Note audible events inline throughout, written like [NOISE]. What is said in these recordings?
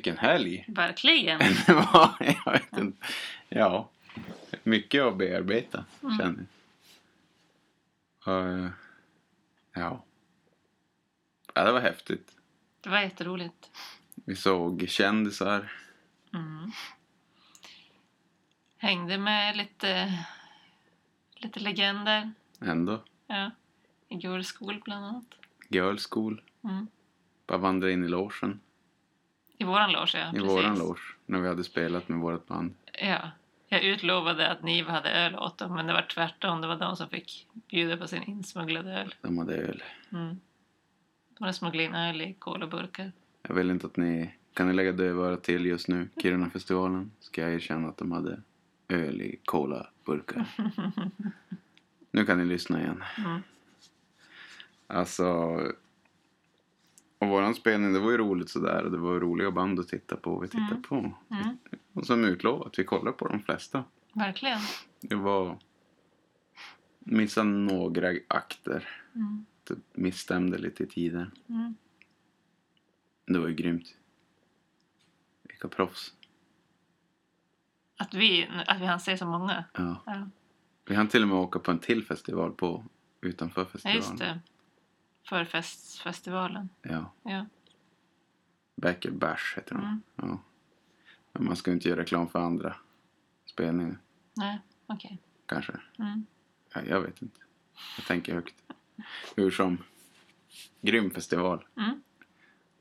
Mm, Vilken helg. verkligen. [LAUGHS] Det var, jag vet inte. Ja. Mycket att bearbeta, känner jag. Eh, ja. ja. Det var häftigt. Det var jätteroligt. Vi såg kändisar. Mm. Hängde med lite, lite legender. Ändå. Ja. I Girls School bland annat. Girls School. Mm. Bara vandra in i logen. I våran loge, ja. I precis. våran loge. När vi hade spelat med vårt band. Ja. Jag utlovade att ni hade öl åt dem, men det var tvärtom. Det var de som fick bjuda på sin insmugglade öl. De hade öl. Mm. De hade smugglat in öl i colaburkar. Jag vill inte att ni... Kan ni lägga dövörat till just nu? Kiruna-festivalen. Ska jag erkänna att de hade öl i colaburkar. [LAUGHS] nu kan ni lyssna igen. Mm. Alltså... Och våran spelning, det var ju roligt sådär. Det var roliga band att titta på. Vi tittade Mm. på. Mm. Och som utlovat, vi kollade på de flesta. Verkligen. Det var... Missade några akter. Mm. Typ Misstämde lite i tiden. Mm. Det var ju grymt. Vilka proffs. Att vi, att vi hann se så många. Ja. Ja, Vi hann till och med åka på en till festival på utanför ja festivalen. just det. Förfestfestivalen. Ja. Ja. Backer Bash heter de. Mm. Ja. Men man ska inte göra reklam för andra spelningar. Nej, okej. Kanske. Mm. Ja, jag vet inte. Jag tänker högt. Hur som. Grym festival. Mm.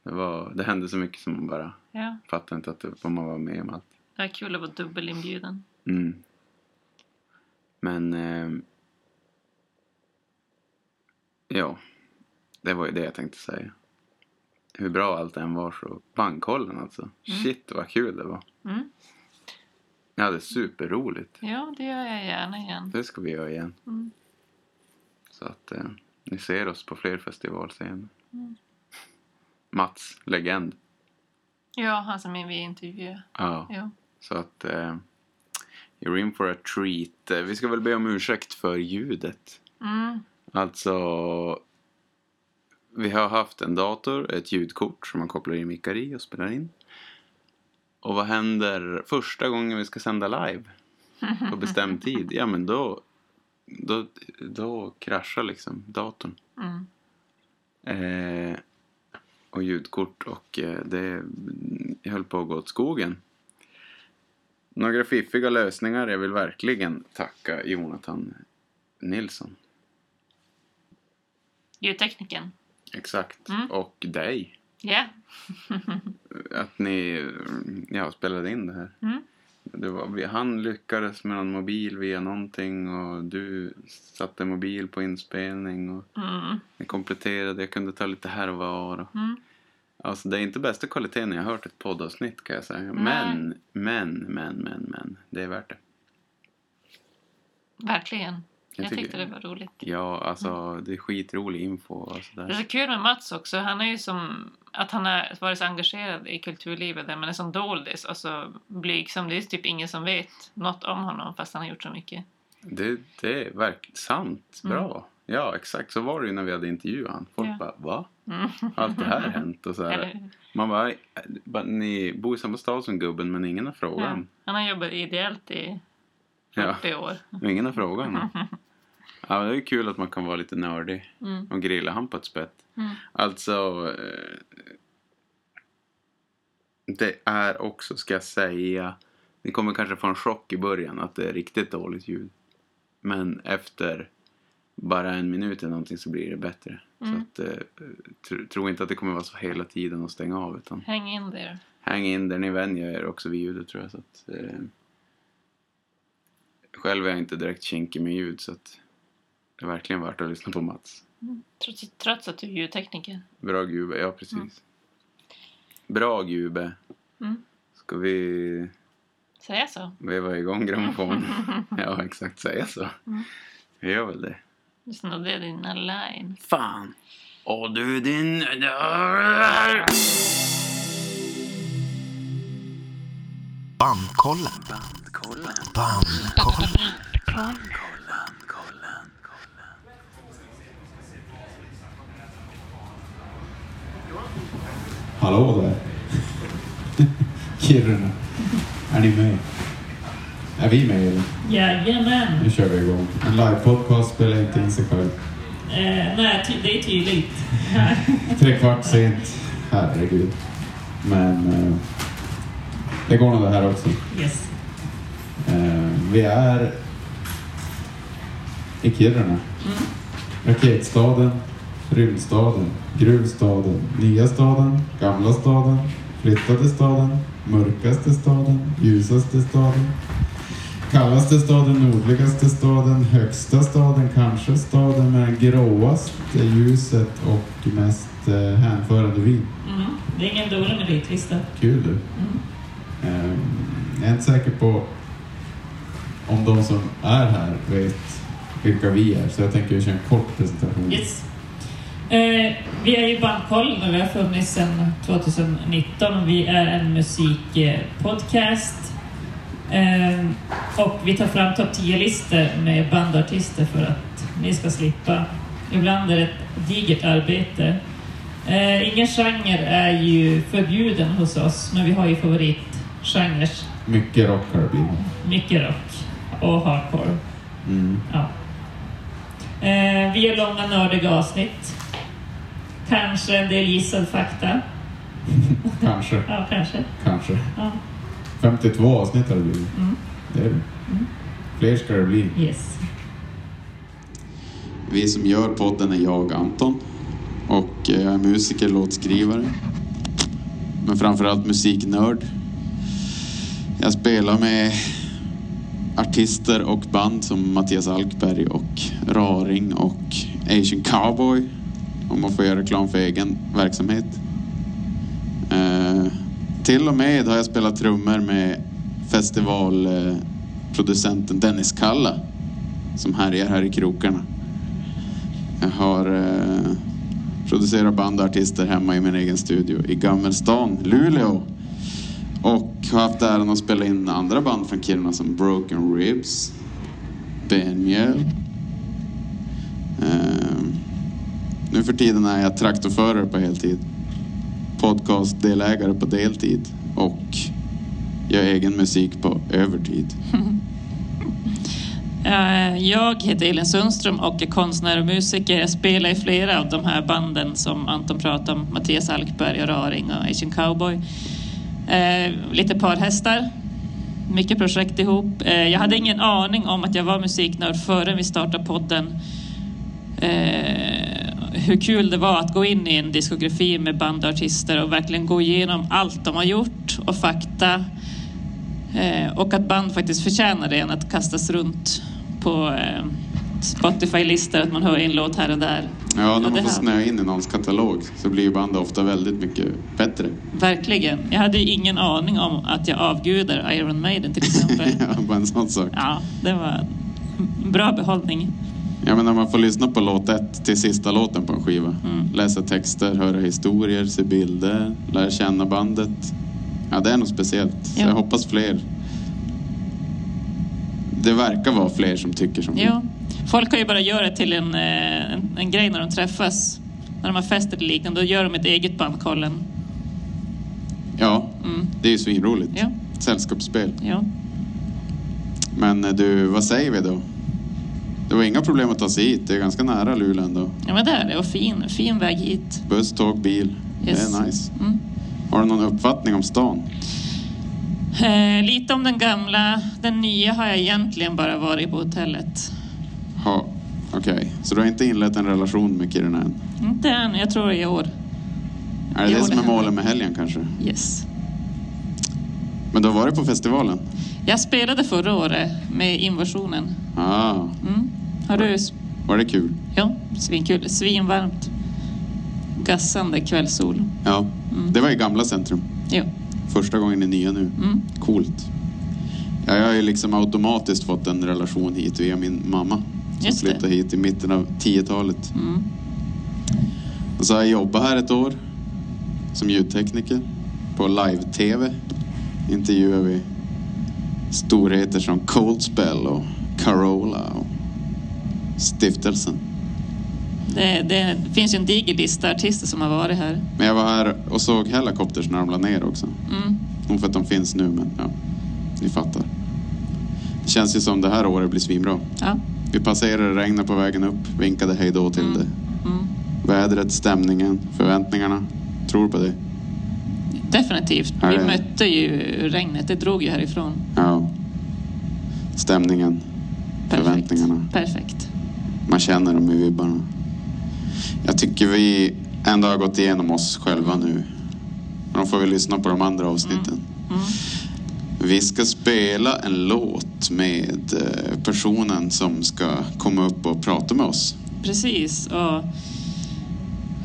Det, var, det hände så mycket som man bara Ja, fattade inte att det, man var med om allt. det var kul att vara dubbelinbjuden. Mm. Men... Eh, ja. Det var ju det jag tänkte säga. Hur bra allt än var så... Bankkollen alltså. Shit vad kul det var. Mm. Jag hade superroligt. Ja, det gör jag gärna igen. Det ska vi göra igen. Mm. Så att eh, ni ser oss på fler festivalscener. Mm. Mats, legend. Ja, han som vi intervjuade. Ja. Ja. Så att... Eh, you're in for a treat. Vi ska väl be om ursäkt för ljudet. Mm. Alltså... Vi har haft en dator, ett ljudkort som man kopplar in mickar i och spelar in. Och vad händer första gången vi ska sända live? På bestämd [LAUGHS] tid? Ja, men då... Då, då kraschar liksom datorn. Mm. Eh, och ljudkort och eh, det höll på att gå åt skogen. Några fiffiga lösningar. Jag vill verkligen tacka Jonathan Nilsson. Ljudtekniken. Exakt. Mm. Och dig. Ja. [LAUGHS] Att ni ja, spelade in det här. Mm. Det var, han lyckades med någon mobil via någonting och du satte mobil på inspelning och Mm. ni kompletterade. Jag kunde ta lite här och var. Och, Mm. Alltså det är inte bästa kvaliteten jag har hört ett poddavsnitt kan jag säga. Nej. Men, men, men, men, men. Det är värt det. Verkligen. Jag Jag, tyckte det var roligt. Ja, alltså det är skitrolig info och Det är sådär. så kul med Mats också. Han är ju som att han har varit så engagerad i kulturlivet där man är som doldis och så blygsam. Det är typ ingen som vet något om honom fast han har gjort så mycket. Det, det är verkligen sant. Bra. Ja, exakt. Så var det ju när vi hade intervjuat han. Folk Ja. bara, va? Mm. Har allt det här hänt? Och så här. Man bara, ni bor i samma stad som gubben men ingen har frågat. Ja. Han har jobbat ideellt i Ja. 40 år. Ingen har frågat. än. [LAUGHS] Ja, det är kul att man kan vara lite nördig Mm. och grilla han på ett spett. Mm. Alltså... eh, Det är också, ska jag säga... Ni kommer kanske få en chock i början att det är riktigt dåligt ljud. Men efter bara en minut eller någonting så blir det bättre. Mm. Så att, eh, tro, tro inte att det kommer vara så hela tiden att stänga av. Utan Hang in there. häng in där ni vänjer er också vid ljudet tror jag. Så att, eh, själv är jag inte direkt kinkig med ljud så att det är verkligen värt att lyssna på Mats. Mm. Trots, trots att du är ljudtekniker. Bra gube, ja precis. Bra gube. Mm. Ska vi Säga så. veva igång grammofonen? [LAUGHS] ja, exakt. Säga så. Mm. Vi gör väl det. Du snodde dina lines. Fan! Och du din... Bandkollen. Bandkollen. Hallå där. Kiruna. Är ni med? Är vi med eller? Jajamän. Nu kör vi igång. En livepodcast spelar inte in sig själv. Eh, nej, ty- det är tydligt. [LAUGHS] Tre kvart sent. Herregud. Men eh, det går nog det här också. yes. Eh, vi är i Kiruna. Mm. Raketstaden, rymdstaden, gruvstaden, nya staden, gamla staden, flyttade staden, mörkaste staden, ljusaste staden, kallaste staden, nordligaste staden, högsta staden, kanske staden med gråaste ljuset och mest eh, hänförande vin. Mm. Det är ingen dålig meritlista. Kul du. Mm. Eh, jag är inte säker på om de som är här vet vilka vi är, så jag tänker köra en kort presentation. Yes. Eh, vi är ju Bandkollen och vi har funnits sedan 2019. Vi är en musikpodcast. Eh, och vi tar fram topp 10-listor med bandartister för att ni ska slippa. Ibland är det ett digert arbete. Eh, ingen genre är ju förbjuden hos oss, men vi har ju favoritgenrer. Mycket rock har det blivit. Mycket rock och hardcore. Mm. Ja. Eh, vi gör långa nördiga avsnitt. Kanske en del gissad fakta. [LAUGHS] Kanske, Ja, kanske. kanske. Ja. 52 avsnitt har det blivit. Mm. Det är det. Fler ska det bli. Yes. Vi som gör podden är jag, Anton. Och jag är musiker, låtskrivare. Men framförallt musiknörd. Jag spelar med artister och band som Mattias Alkberg och Raring och Asian Cowboy. Om man får göra reklam för egen verksamhet. Eh, till och med har jag spelat trummor med festivalproducenten Dennis Kalla. Som härjar här i krokarna. Jag har eh, producerat band och artister hemma i min egen studio i Gammelstan, Luleå. Och har haft äran att spela in andra band från Kiruna som Broken Ribs, Benmjöl. Eh, nu för tiden är jag traktorförare på heltid. Podcastdelägare på deltid och gör egen musik på övertid. [LAUGHS] Eh, jag heter Elin Sundström och är konstnär och musiker. Jag spelar i flera av de här banden som Anton pratade om. Mattias Alkberg, och Raring och Asian Cowboy. Eh, lite parhästar. Mycket projekt ihop. Eh, jag hade ingen aning om att jag var musiknörd förrän vi startade podden. Hur kul det var att gå in i en diskografi med band och artister och verkligen gå igenom allt de har gjort och fakta. Eh, och att band faktiskt förtjänar det än att kastas runt på eh, Spotify-listor, att man hör en låt här och där. Ja, när man får snöa in i någons katalog så blir ju bandet ofta väldigt mycket bättre. Verkligen. Jag hade ju ingen aning om att jag avgudar Iron Maiden till [LAUGHS] exempel. ja, bara en sån sak. ja, det var en bra behållning. Ja, men när man får lyssna på låt ett till sista låten på en skiva. Mm. Läsa texter, höra historier, se bilder, lära känna bandet. Ja, det är något speciellt. Ja. jag hoppas fler. Det verkar vara fler som tycker som vi. Ja. Folk har ju bara gjort det till en, eh, en, en grej när de träffas. När de har fest eller liknande, då gör de ett eget bandkollen. Ja, Mm. det är ju svinroligt. Ja, Sällskapsspel. ja. Men eh, du, vad säger vi då? Det var inga problem att ta sig hit. Det är ganska nära Luleå ändå. ja men det är det. Och fin, fin väg hit. Buss, tåg, bil. Yes. Det är nice. Mm. Har du någon uppfattning om stan? Eh, lite om den gamla. Den nya har jag egentligen bara varit på hotellet. Ha, Okej, så du har inte inlett en relation med Kiruna än? Inte än, jag tror i år. Är det Jo, det som är målet med helgen kanske? Yes. Men du har varit på festivalen? Jag spelade förra året med Invasionen. Ah. Har du... var det kul? Ja, svinkul. Svinvarmt. Gassande kvällssol. Ja, Mm. det var i gamla centrum. Ja. Första gången i nya nu. Mm. Coolt. Ja, jag har ju liksom automatiskt fått en relation hit via min mamma. Som Just det. flyttade hit i mitten av 10-talet. Mm. Och så har jag jobbat här ett år som ljudtekniker på live-tv. Intervjuar vi storheter som Cold Spell och Carola och Stiftelsen. Det, det finns ju en diger lista artister som har varit här. Men jag var här och såg Hellacopters när de la ner också. Mm. Nog för att de finns nu, men ja, ni fattar. Det känns ju som det här året blir svinbra. Ja. Vi passerade regnet på vägen upp, vinkade hej då till det. Mm. Vädret, stämningen, förväntningarna. Tror på det. Definitivt. Ja, Vi mötte ju regnet, det drog ju härifrån. Ja. Stämningen, Perfekt. förväntningarna. Perfekt. Man känner dem i vibbarna. Jag tycker vi ändå har gått igenom oss själva nu. Då får vi lyssna på de andra avsnitten. Mm. Vi ska spela en låt med eh, personen som ska komma upp och prata med oss. Precis. Och,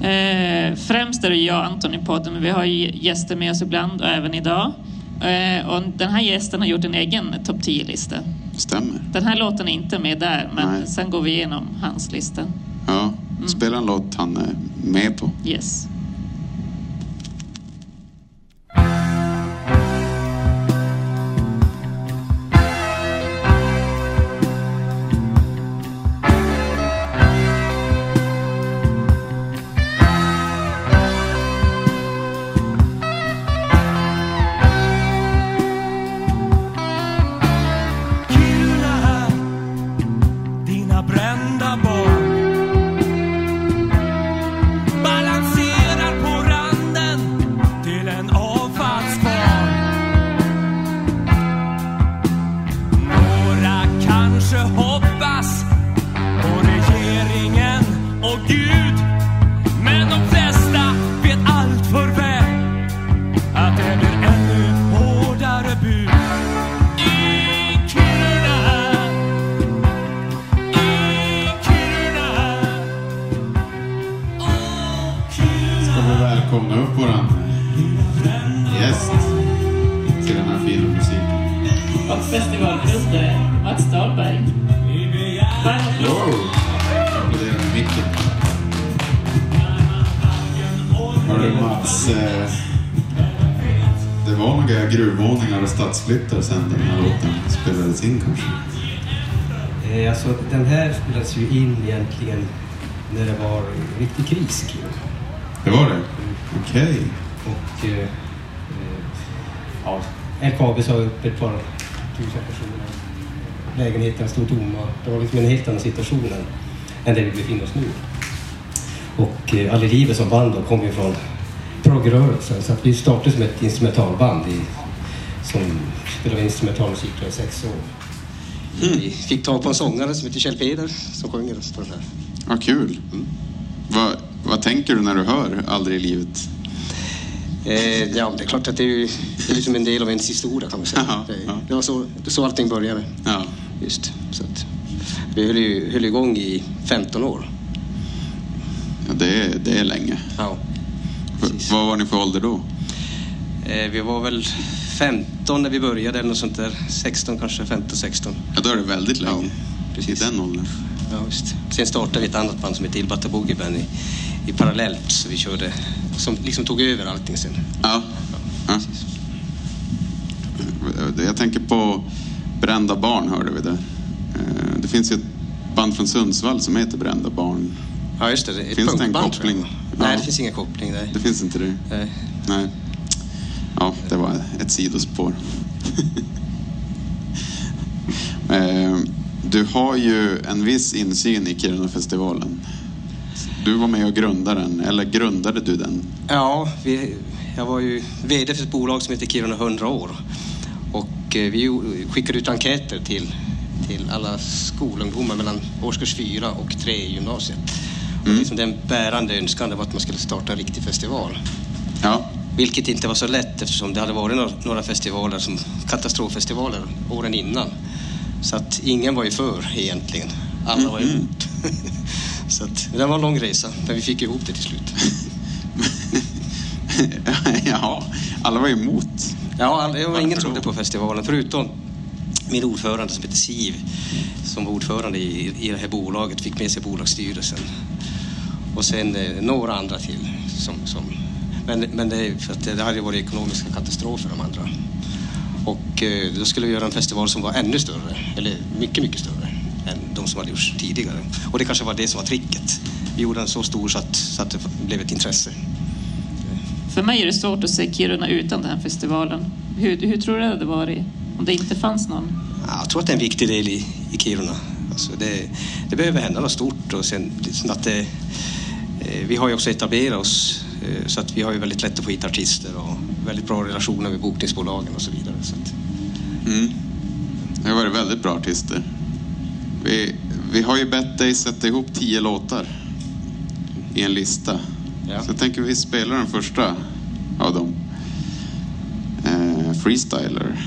eh, främst är det jag och Anton i podden, men vi har ju gäster med oss ibland och även idag. Eh, och den här gästen har gjort en egen topp 10-lista. Stämmer. Den här låten är inte med där, men Nej. sen går vi igenom hans lista. Ja, spela en låt han är med på. Yes. Stadssplitter sen den här låten spelades in kanske? Eh, Alltså, den här spelades ju in egentligen när det var riktig kris. Det var det? Okej. Och eh, eh, ja, LKAB sa upp ett par tusen personer. Lägenheterna stod tomma. Det var liksom en helt annan situation än, där vi befinner oss nu. Och eh, Aldrig livet som band då kom ju från proggrörelsen så att vi startade som ett instrumentalband i, som spelade instrumental musik tror jag, i sex år. Vi fick tag på en sångare som heter Kjell Peder som sjunger på den här. Ja, kul. Vad, vad tänker du när du hör Aldrig i livet? Eh, ja, det är klart att det är, ju, det är liksom en del av ens historia kan man säga. Ja, det, ja. det var så, det så allting började. Ja. Just. Så att, vi höll, ju, höll igång i 15 år. Ja, det, är, det är länge. Ja, För, precis. vad var ni för ålder då? Eh, vi var väl 15 när vi började eller något sånt där. 16 kanske, 15, 16. Ja, då är det väldigt länge. Ja, precis. I den åldern. Ja, just. Sen startade vi ett annat band som heter Ilbata Boogie Band i, i parallellt. Så vi körde, som liksom tog över allting sen. Ja. ja. Precis. Jag tänker på Brända barn hörde vi där. Eh, Det finns ju ett band från Sundsvall som heter Brända barn. Ja, just det. det Finns det en koppling? Nej, Ja. det finns ingen koppling. Nej. Det finns inte det? Nej. Nej. Ja, det var ett sidospår. [LAUGHS] Eh, Du har ju en viss insyn i Kirunafestivalen. Du var med och grundade den, eller grundade du den? Ja, vi, jag var ju VD för ett bolag som heter Kiruna 100 år. Och eh, vi skickade ut enkäter till, till alla skolungdomar mellan årskurs 4 och 3 i gymnasiet. Och liksom den bärande önskan var att man skulle starta en riktig festival. Ja. Vilket inte var så lätt eftersom det hade varit några, festivaler som katastroffestivaler åren innan. Så att ingen var ju för egentligen. Alla var emot. [LAUGHS] så att, det var en lång resa, men vi fick ihop det till slut. [LAUGHS] Jaha, alla var emot. Ja, all- det var ingen trodde på festivalen förutom min ordförande som heter Siv som var ordförande i, i det här bolaget, fick med sig bolagsstyrelsen. Och sen eh, några andra till. Som, som, men men det, för att det hade varit ekonomiska katastrofer de andra. Och eh, då skulle vi göra en festival som var ännu större, eller mycket, mycket större än de som hade gjorts tidigare. Och det kanske var det som var tricket. vi gjorde den så stor så att, så att det blev ett intresse. För mig är det svårt att se Kiruna utan den här festivalen. Hur, hur tror du det hade varit om det inte fanns någon? Ja, Jag tror att det är en viktig del i, i Kiruna. Alltså det, det behöver hända något stort och sen liksom att det, eh, vi har ju också etablerat oss så att vi har ju väldigt lätt att få hit artister och väldigt bra relationer med bokningsbolagen och så vidare. Så att, Mm. Det har varit väldigt bra artister. Vi, vi har ju bett dig sätta ihop tio låtar i en lista. Ja. Så jag tänker vi spelar den första av dem. Eh, freestyler.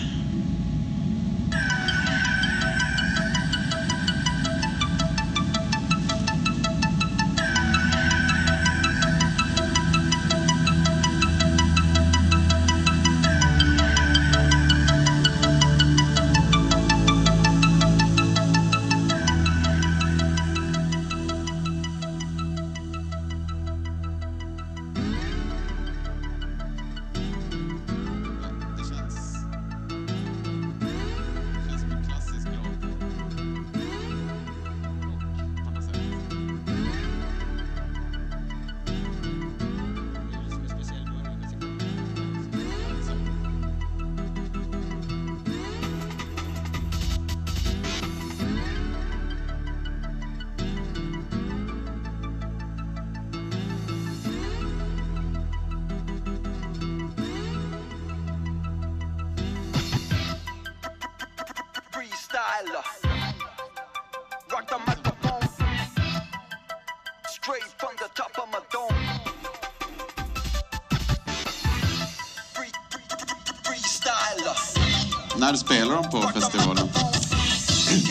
De på festivalen?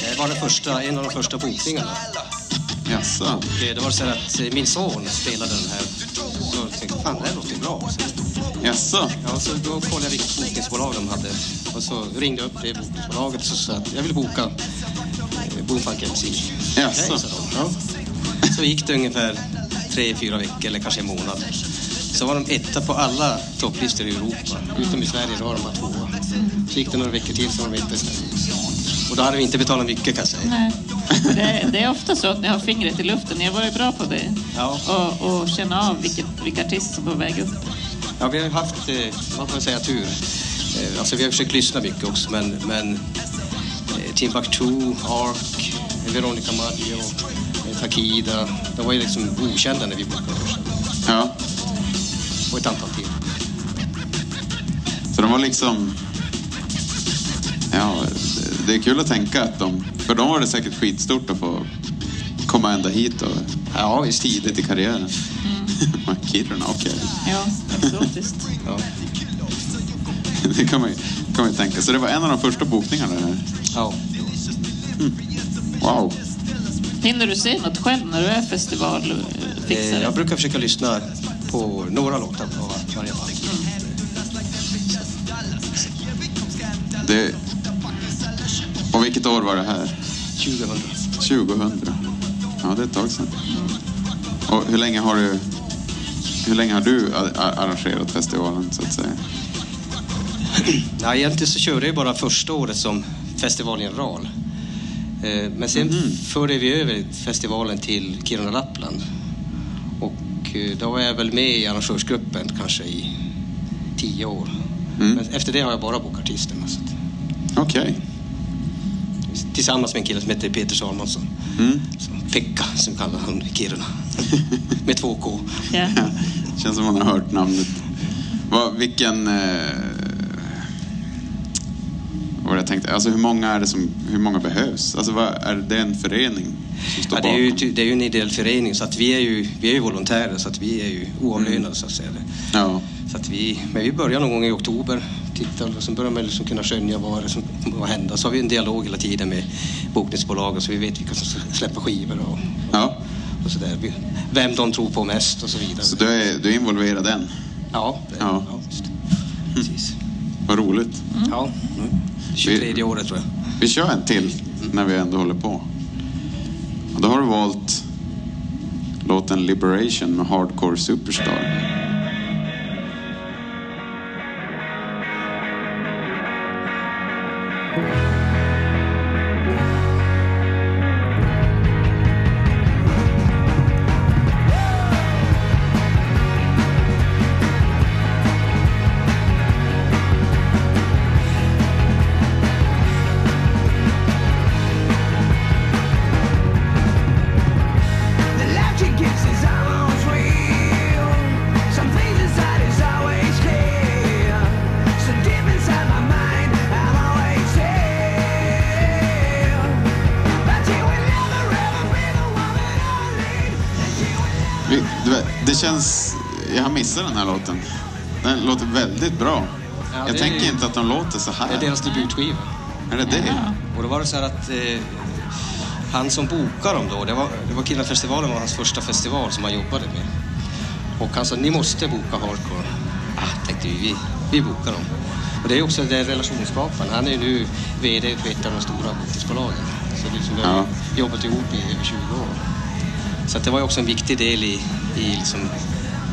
det var den första, en av de första bokningarna. Jaså? Det det var så att eh, min son spelade den här. Så jag tänkte, fan det här låter bra. Så, Jaså? ja, så då kollade jag vilket bokningsbolag de hade. Och så ringde jag upp det bokningsbolaget och så sa att jag vill boka eh, Boomfunk MC. Jaså? De. Ja. Så gick det ungefär tre, fyra veckor eller kanske en månad. Så var de etta på alla topplistor i Europa. Utom i Sverige, då var de tvåa. Det några veckor till så var de etta i Sverige. Och då hade vi inte betalat mycket kan jag säga. Nej. Det, det är ofta så att ni har fingret i luften. Ni har varit bra på det. Ja. Och, och känna av vilket, vilka artister som är på väg upp. Ja, vi har ju haft, eh, man får säga tur. Eh, Alltså vi har försökt lyssna mycket också, men, men eh, Timbuktu, Ark, Veronica Maggio, Takida, de var ju liksom okända när vi bokade oss. Ja. Och ett antal till. Så de var liksom... Ja, det- är kul att tänka att de... För dem var det säkert skitstort att få komma ända hit och Ja, visst. tidigt i karriären. [LAUGHS] Kiruna, okej. Ja, exotiskt. Ja. Det kan man, ju, kan man ju tänka. Så det var en av de första bokningarna här. ja. Wow. Hinner du se något själv när du är festivalfixare? Eh, Jag brukar försöka lyssna på några låtar på varje band. Det... Vilket år var det här? 2000. 2000. Ja, det är ett tag sedan. Och hur länge har du... Hur länge har du arrangerat festivalen, så att säga? [CLEARS THROAT] Nej, egentligen så körde jag bara första året som festivalgeneral. Eh, Men sen förde vi över festivalen till Kiruna Lappland. Och eh, då var jag väl med i arrangörsgruppen kanske i tio år. Mm. Men efter det har jag bara bokat artisterna. Okej. Tillsammans med en kille som heter Peter Salmonsson. Mm. Som Pekka, som kallar han i Kiruna. [LAUGHS] med två K. Ja. [LAUGHS] Känns som man har hört namnet. Vad, vilken... Eh, vad jag tänkte? Alltså hur många är det som... Hur många behövs? Alltså vad, är det en förening som står Ja, det, är ju, bakom? det är ju en ideell förening så att vi är ju, vi är ju volontärer så att vi är ju oavlönade så att säga. Ja. Så att vi, men vi börjar någon gång i oktober, tittar och sen börjar man liksom kunna skönja vad det som kommer hända. Så har vi en dialog hela tiden med bokningsbolagen så vi vet vilka som ska släppa skivor och, ja. och sådär. Vi- Vem de tror på mest och så vidare. Så du är, du är involverad än? Ja, det, Ja. ja. just. Precis. Vad roligt. Ja, mm. 23 året tror jag. Vi kör en till när vi ändå håller på. Och då har du valt låten Liberation med Hardcore Superstar. Känns... Jag har missat den här låten. Den låter väldigt bra. Ja, jag tänker är- inte att de låter så här. Det är deras debutskiva. Är det det? Och då var det så här att eh, han som bokade dem då, det var, det var Kirunafestivalen var hans första festival som han jobbade med. Och han sa, ni måste boka hardcore. Ah, tänkte vi, vi, vi bokar dem. Och det är också den relationsskaparen. Han är ju nu VD för ett av de stora bokningsbolagen. Så liksom, vi har Ja. jobbat ihop i över 20 år. Så det var ju också en viktig del i, i liksom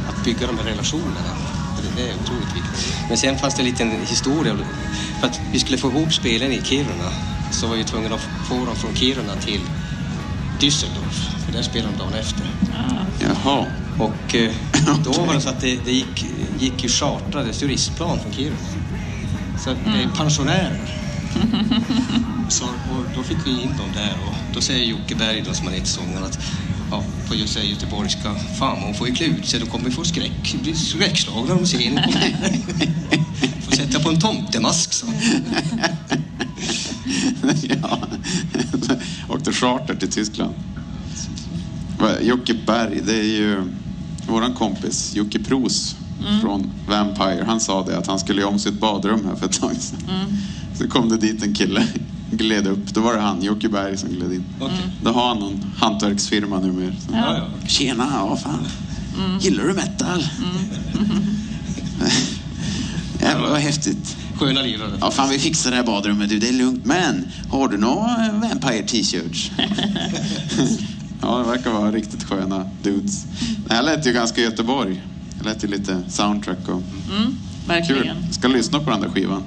att bygga de här relationerna. Det, är otroligt viktigt. Men sen fanns det en liten historia. För att vi skulle få ihop spelen i Kiruna så var vi tvungna att få dem från Kiruna till Düsseldorf. För där spelade de dagen efter. Jaha. Och eh, [LAUGHS] då var det så att det, det gick, gick ju chartrade turistplan från Kiruna. Så det är pensionärer. [LAUGHS] Så, och då fick vi in dem där och då säger Jocke Berg, då, som har gett sången, att på just säga göteborgska, fan hon får ju klä ut sig, de kommer få skräck, bli skräckslagna om de ser henne. Får sätta på en tomtemask, så. [LAUGHS] ja. Åkte charter till Tyskland. Jocke Berg, det är ju våran kompis Jocke Pros från Vampire. Han sa det att han skulle göra om sitt badrum här för ett tag sedan. Så kom det dit en kille, gled upp. Då var det han, Jocke Berg, som gled in. Okej. Då har han någon hantverksfirma numera. Så. Ja, ja. Tjena, ja fan. Gillar du metal? [LAUGHS] Jävlar vad häftigt. Sköna lirare. Ja, fan vi fixar det här badrummet du, det är lugnt. Men har du några eh, Vampire t-shirts? [LAUGHS] ja, det verkar vara riktigt sköna dudes. Det här lät ju ganska Göteborg. Det lät ju lite soundtrack och Mm, kul. verkligen. Ska lyssna på den där skivan.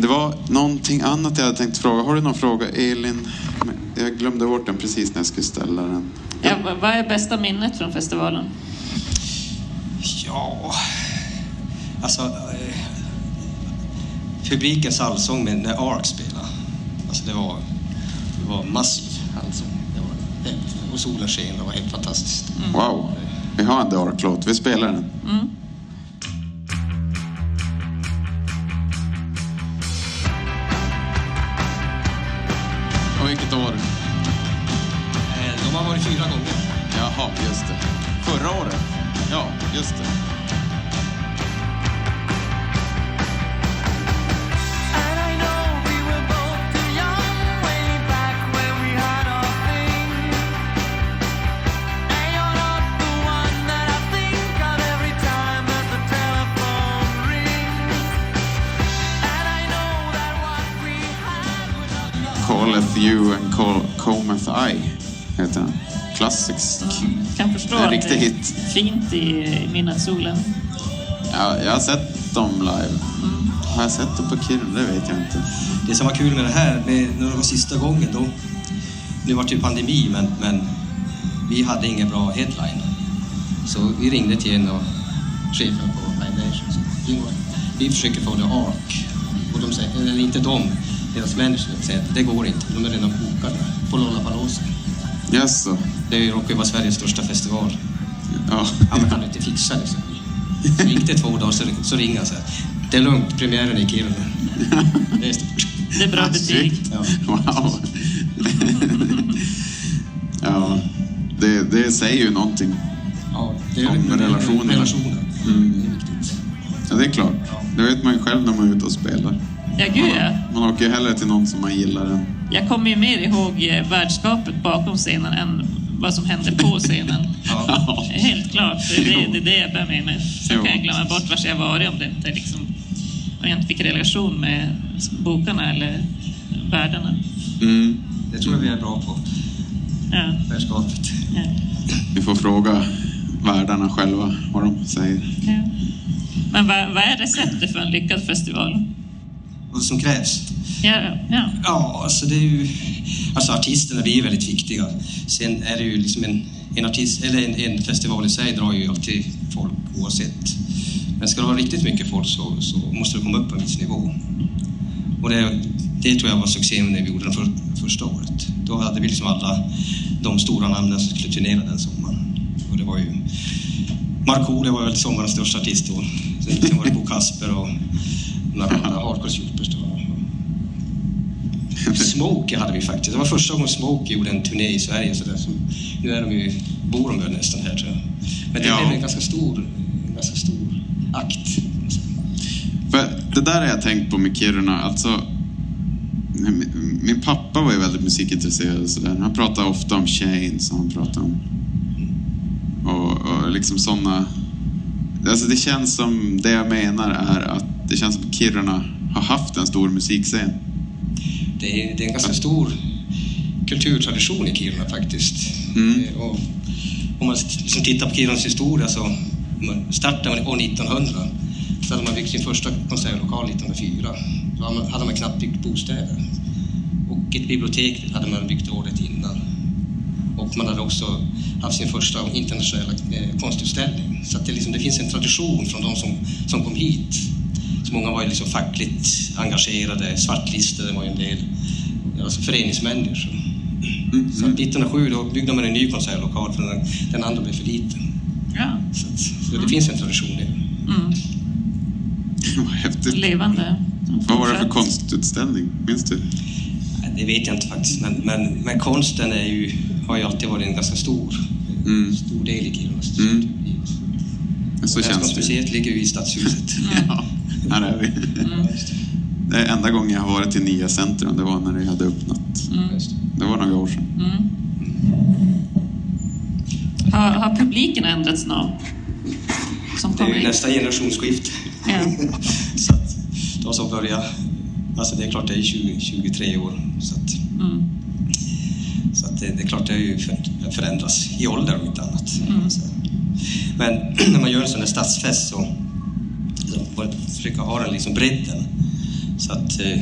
Det var någonting annat jag hade tänkt fråga. Har du någon fråga, Elin? Jag glömde bort den precis när jag skulle ställa den. Ja, vad är bästa minnet från festivalen? Ja, alltså eh, publikens allsång med när Ark spelade. Alltså det var, det var massiv allsång. Det var helt, och solen sken, det var helt fantastiskt. Wow. Vi har en Dark-låt. Vi spelar den. Och vilket år? Eh, de har varit fyra gånger. Jaha, just det. Förra året? Ja, just det. You and call, cometh I, heter den. Klassisk. Kan förstå En att riktig det är hit. fint i midnattssolen. Ja, jag har sett dem live. Har jag sett dem på Kiruna? Det vet jag inte. Det som var kul med det här, med, när det var sista gången då, nu var det ju pandemi, men, men vi hade ingen bra headline. Så vi ringde till en av cheferna på Live Nation. och sa, "Ingvar, Vi försöker få det ARK. Och de säger, eller inte de, deras manager säger att det går inte, de är redan bokade på Lollapalooza. Jaså? Det råkar ju vara Sveriges största festival. Ja. Ja, men kan du inte fixa det? Så så gick det två dagar så, så ringde han så här. Det är lugnt, premiären är i Kiruna. Det är stort. Det är bra betyg. Snyggt. Ja. Wow. ja, det, det säger ju någonting. Ja, det är Om relationer. relationer. Mm. Det är viktigt. Ja, det är klart. Det vet man ju själv när man är ute och spelar. Ja, gud ja. Man åker ju hellre till någon som man gillar än... Jag kommer ju mer ihåg eh, värdskapet bakom scenen än vad som hände på [LAUGHS] scenen. Ja. [LAUGHS] Helt klart. Det är det, det, är det jag bär med mig. Sen Jo. kan jag glömma bort vart jag varit om det inte liksom, om jag inte fick relation med bokarna eller värdarna. Mm. Det tror jag vi är bra på, Ja, värdskapet. ja, Vi får fråga värdarna själva vad de säger. ja. Men vad, vad är receptet för en lyckad festival? Vad som krävs? Ja, ja. Ja, alltså det är ju... Alltså artisterna blir ju väldigt viktiga. Sen är det ju liksom en, en artist, eller en, en festival i sig drar ju alltid folk oavsett. Men ska det vara riktigt mycket folk så, så måste det komma upp på en viss nivå. Och det, det tror jag var succén när vi gjorde den för, första året. Då hade vi liksom alla de stora namnen som skulle turnera den sommaren. Och det var ju... Markoolio var väl sommarens största artist då. Sen, sen var det Bo Kasper och några andra hardcore Smokey hade vi faktiskt. Det var första gången Smokey gjorde en turné i Sverige. Så där. Så nu är de ju bor de väl nästan här tror jag. Men det Ja. blev en ganska stor, en ganska stor akt. För det där har jag tänkt på med Kiruna. Alltså, min- pappa var ju väldigt musikintresserad och sådär. Han pratade ofta om Chains och han pratade om... Och, och liksom sådana... Alltså det känns som, det jag menar är att det känns som Kiruna har haft en stor musikscen. Det är, det är en ganska stor kulturtradition i Kiruna faktiskt. Mm. Eh, Och om man liksom tittar på Kirunas historia så startade man år 1900 så hade man byggt sin första konsertlokal 1904. Då hade man- knappt byggt bostäder. Och ett bibliotek hade man byggt året innan. Och man hade också haft sin första internationella eh, konstutställning. Så det, liksom, det finns en tradition från de som, som kom hit. Så många var ju liksom fackligt engagerade, svartlistade var ju en del, alltså föreningsmänniskor. Så att 1907 då byggde man en ny konsertlokal för den, den andra blev för liten. Ja. Så, att, så det finns en tradition i det. Mm. [LAUGHS] Vad häftigt. Levande. Vad var det för konstutställning? Minns du? Det vet jag inte faktiskt, men, men, men konsten är ju, har ju alltid varit en ganska stor, Mm. stor del i Kirunas Mm. Så känns det. Världskonstmuseet ligger ju i Stadshuset. Ja, [LAUGHS] här är vi. Mm. [LAUGHS] Det är enda gången jag har varit i nya centrum, det var när det hade öppnat. Just det. Var några år sedan. Mm. Har, har publiken ändrats något? Som Det är ju nästa generationsskifte. Ja. [LAUGHS] så att de som börjar, alltså det är klart det är 20, 23 år. Så att, Mm. så att det, det är klart det har ju för- förändrats i ålder om inte annat. Mm. Men [CLEARS THROAT] när man gör en sån här stadsfest så, försöka ha den liksom bredden. Så att eh,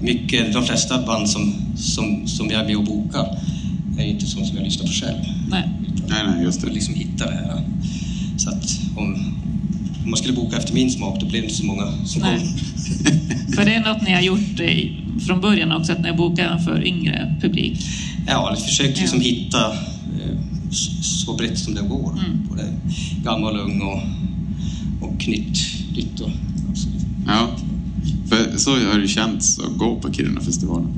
mycket, de flesta band som, som, som jag är med och bokar är inte sånt som jag lyssnar på själv. Nej. Nej, nej, just För att det. liksom hitta det här. Så att om, om man skulle boka efter min smak då blev det inte så många som Nej. kom. [LAUGHS] För det är något ni har gjort från början också, att ni har bokat för yngre publik. Ja, jag försökt liksom Ja. hitta eh, så brett som det går. Mm. Både gammal, ung och, och nytt. nytt och, Ja, för så har det känts att gå på Kirunafestivalen.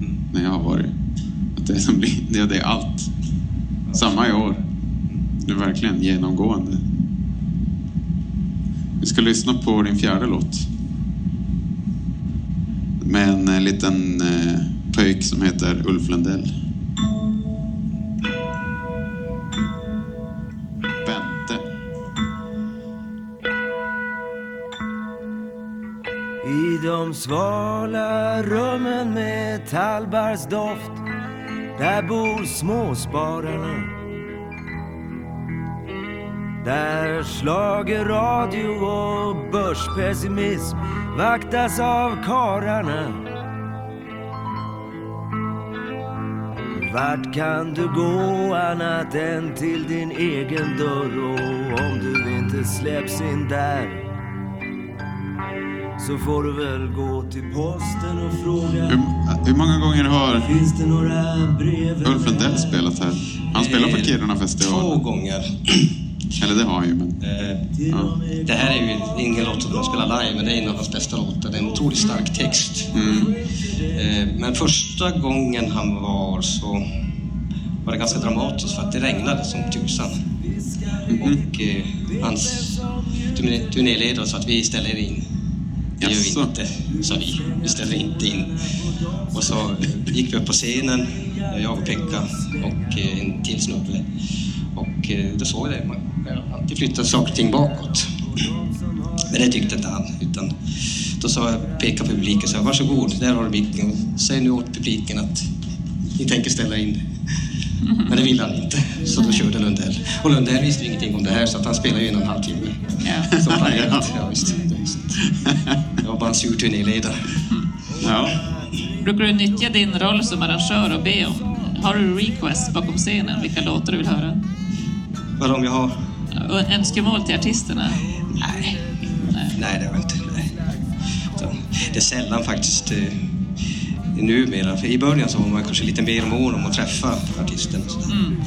mm. När jag har varit. Att det som blir, det, det är allt. Samma i år. Det är verkligen genomgående. Vi ska lyssna på din fjärde låt. Med en eh, liten eh, pöjk som heter Ulf Lundell. Svala rummen med tallbarrsdoft Där bor småspararna. Där slager radio och börspessimism vaktas av kararna. Vart kan du gå annat än till din egen dörr? Och om du inte släpps in där så får du väl gå till posten och fråga Hur, hur många gånger har Finns det några brev Ulf Lundell spelat här? Han spelar på Eh, Kirunafestivalen. Två gånger. [CLEARS THROAT] Eller det har han ju, men... Eh, Ja. det här är ju ingen låt som de spelar live, men det är en av hans bästa låtar. Det är en otroligt stark text. Mm. Eh, Men första gången han var så var det ganska dramatiskt för att det regnade som tusan. Och eh, hans turné- turnéledare sa att vi ställer in. Det gör vi inte, sa vi. Vi ställer inte in. Och så gick vi upp på scenen, jag och Pekka och eh, en till snubbe. Och eh, då såg jag det, man alltid flytta saker och ting bakåt. Men det tyckte inte han. Utan då sa jag, pekade publiken och sa varsågod, där har du micken. Säg nu åt publiken att ni tänker ställa in. Men det ville han inte, så då körde Lundell. Och Lundell visste ingenting om det här så att han spelade ju en och en halv timme. Ja. Som planerat. Ja, visst. [LAUGHS] Jag var bara en sur turnéledare. Ja. Brukar du nyttja din roll som arrangör och be om... Har du requests bakom scenen, vilka låtar du vill höra? Vad om jag har... Önskemål till artisterna? Nej, Nej. nej det har jag inte. Nej. Det är sällan faktiskt eh, numera. För I början så var man kanske lite mer mån om att träffa artisten. och sådär. Mm.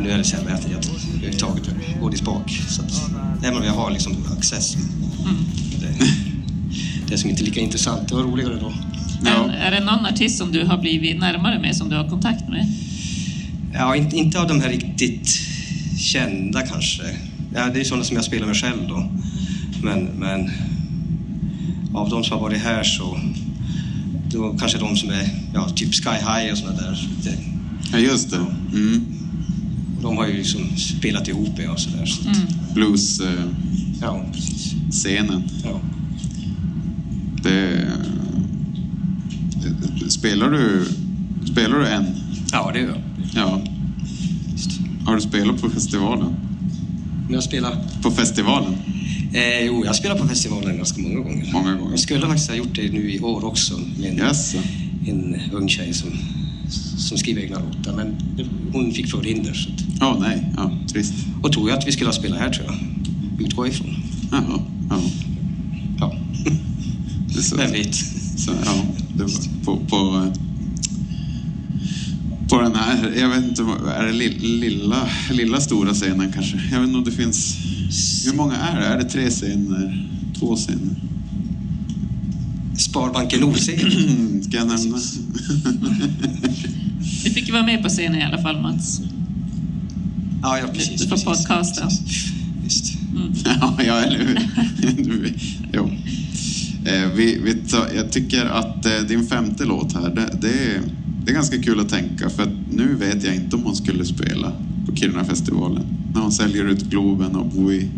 Nu är det sällan att jag överhuvudtaget går i spak. Så att, även om jag har liksom access. Mm. Det, är som inte lika intressant. Det var roligare då. Ja. Men är det någon artist som du har blivit närmare med, som du har kontakt med? Ja, inte, inte av de här riktigt kända kanske. Ja, det är sådana som jag spelar med själv då. Men, men av de som har varit här så då kanske de som är ja, typ Sky High och sådana där. Det, Ja, just det. Mm. de har ju liksom spelat ihop med och sådär. Så, Mm. Blues-scenen. ja, ja. Det... Spelar du, spelar du än? ja, det gör jag. Ja. Har du spelat på festivalen? Jag spelar... På festivalen? Eh, jo, jag spelar på festivalen ganska många gånger. Många gånger. Jag skulle faktiskt ha gjort det nu i år också med en, Yes. en ung tjej som, som skriver egna låtar. Men hon fick förhinder. Ja, nej. Ja, trist. och tog jag att vi skulle ha spelat här tror jag. Utgå ifrån. Jaha. Ja. Så, vet. så, ja, det var på, på, på den här, jag vet inte, är det li- lilla, lilla stora scenen kanske? Jag vet inte om det finns, hur många är det? Är det tre scener? Två scener? Sparbanken Nord-scen. [CLEARS THROAT] Ska jag nämna? Du fick ju vara med på scenen i alla fall Mats. Ja, ja, precis. Du får precis. podcasta. Visst. [LAUGHS] ja, ja, eller hur? [LAUGHS] jo. Eh, vi, vi tar, jag tycker att eh, din femte låt här, det, det, är, det är ganska kul att tänka för att nu vet jag inte om hon skulle spela på Kiruna-festivalen. När hon säljer ut Globen och bor i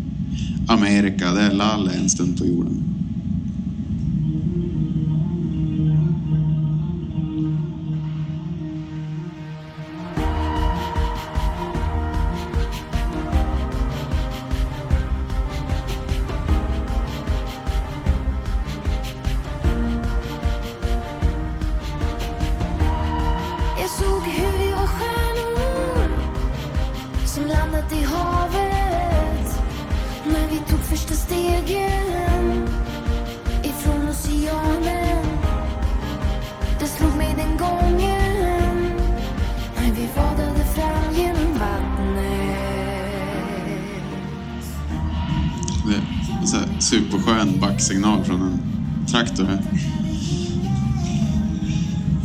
Amerika. Det är Lalle en stund på jorden.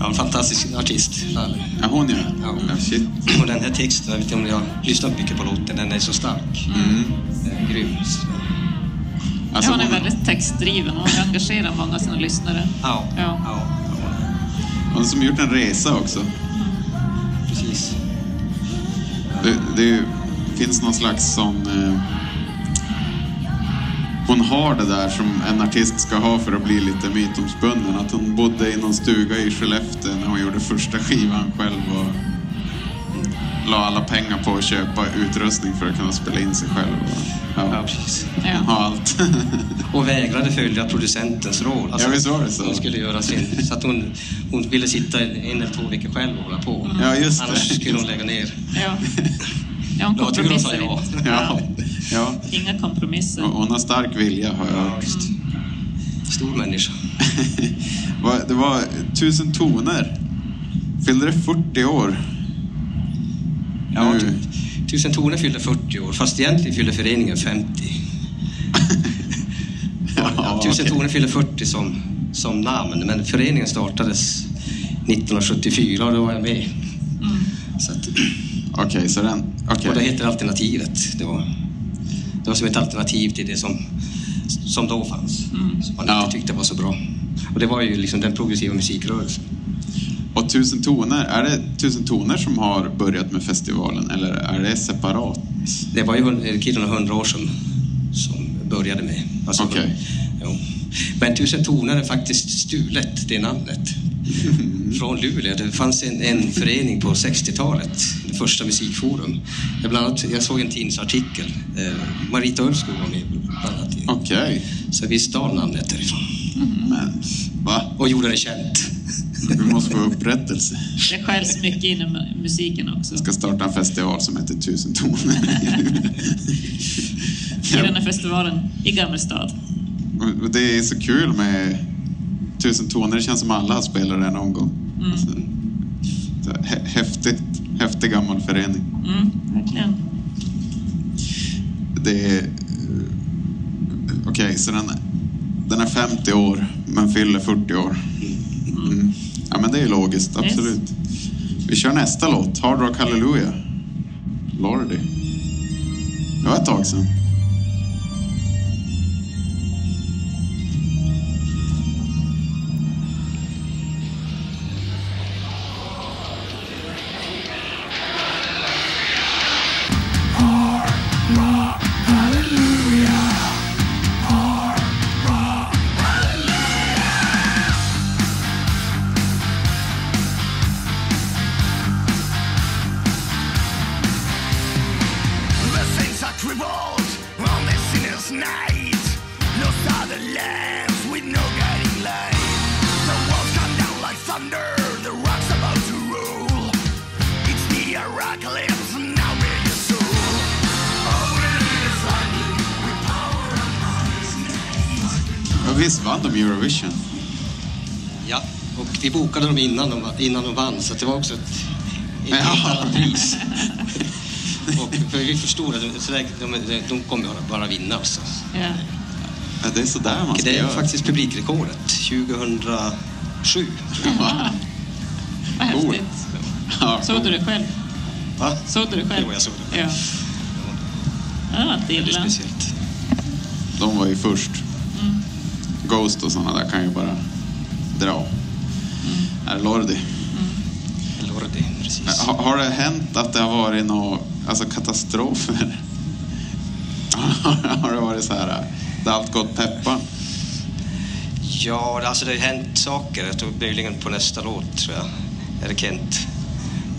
Ja, en fantastisk artist. Ja, hon ja. Ja. ja shit. Och den här texten, jag vet inte om ni har lyssnat mycket på låten, den är så stark. Mm. Är grym. Så, Alltså, hon är hon, väldigt textdriven och engagerar många av sina lyssnare. Ja, Ja. ja, ja, hon som gjort en resa också. precis. Det, det finns någon slags sån... Eh, hon har det där som en artist ska ha för att bli lite mytomspunnen. Att hon bodde i någon stuga i Skellefteå när hon gjorde första skivan själv och la alla pengar på att köpa utrustning för att kunna spela in sig själv. Och, Ja, ja, precis. Ja. ha allt. [LAUGHS] Och vägrade följa producentens råd. Alltså, Ja, visst var det så? Hon skulle göra sin... Så att hon, hon ville sitta en eller två veckor själv och hålla på. Ja, just det. Annars skulle hon lägga ner. Ja. Ja, hon kompromissar ja. ja, ja. Inga kompromisser. Och Hon har stark vilja har jag Ja. Stor människa. [LAUGHS] Det var tusen toner. Fyllde det 40 år? Ja, Nu. tu- Tusen toner fyllde 40 år, fast egentligen fyllde föreningen 50. [LAUGHS] Ja, Tusen okej. toner fyllde 40 som, som namn, men föreningen startades 1974 och då var jag med. Så att, Okej, så den... Okej. Och det heter Alternativet. Det var, det var som ett alternativ till det som, som då fanns. Som man Ja. inte tyckte var så bra. Och det var ju liksom den progressiva musikrörelsen. Och Tusen toner, är det Tusen toner som har börjat med festivalen eller är det separat? Det var ju Kiruna 100 år sedan som började med. Alltså, jo. Men Tusen toner är faktiskt stulet, det namnet. Från Luleå. Det fanns en, en förening på 60-talet, det första musikforum. Där bland annat, jag såg en tidningsartikel. Eh, Marita Ulvskog var med bland annat. i- Okej. Så vi stal namnet därifrån. Men, va? Och gjorde det känt. Vi måste få upprättelse. Det skäls mycket inom musiken också. Jag ska starta en festival som heter Tusen toner. Kiruna-festivalen i Gammelstad. Och det är så kul med Tusen toner. Det känns som alla har spelat den någon gång. Alltså, så hä- häftigt. Häftig gammal förening. Mm, verkligen. Det är... Okej, så den, den är 50 år men fyller 40 år. Mm. Ja, men det är logiskt. Yes. Absolut. Vi kör nästa låt. Hard Rock Hallelujah. Lordi. Det var ett tag sedan. Visst vann de Eurovision? Ja, och vi bokade dem innan de, innan de vann så det var också ett, helt annat pris. och för vi förstod att de, så de, de kommer bara, bara vinna. Alltså. Ja. Ja, det är sådär man ska det är göra. faktiskt publikrekordet 2007. Jaha. Vad häftigt. Ja, Såg du det själv? Va? Såg du det själv? Jo, jag såg det. Ja. Ja, det är speciellt. De var ju först. Mm. Ghost och sådana där kan ju bara dra. Mm. Är det Lordi? Lordi, precis. Ha, har det hänt att det har varit några alltså katastrofer? [LAUGHS] har det varit så här, det har allt gått peppa? Ja, alltså det har hänt saker. Jag tror möjligen på nästa låt, tror jag. Eller Kent.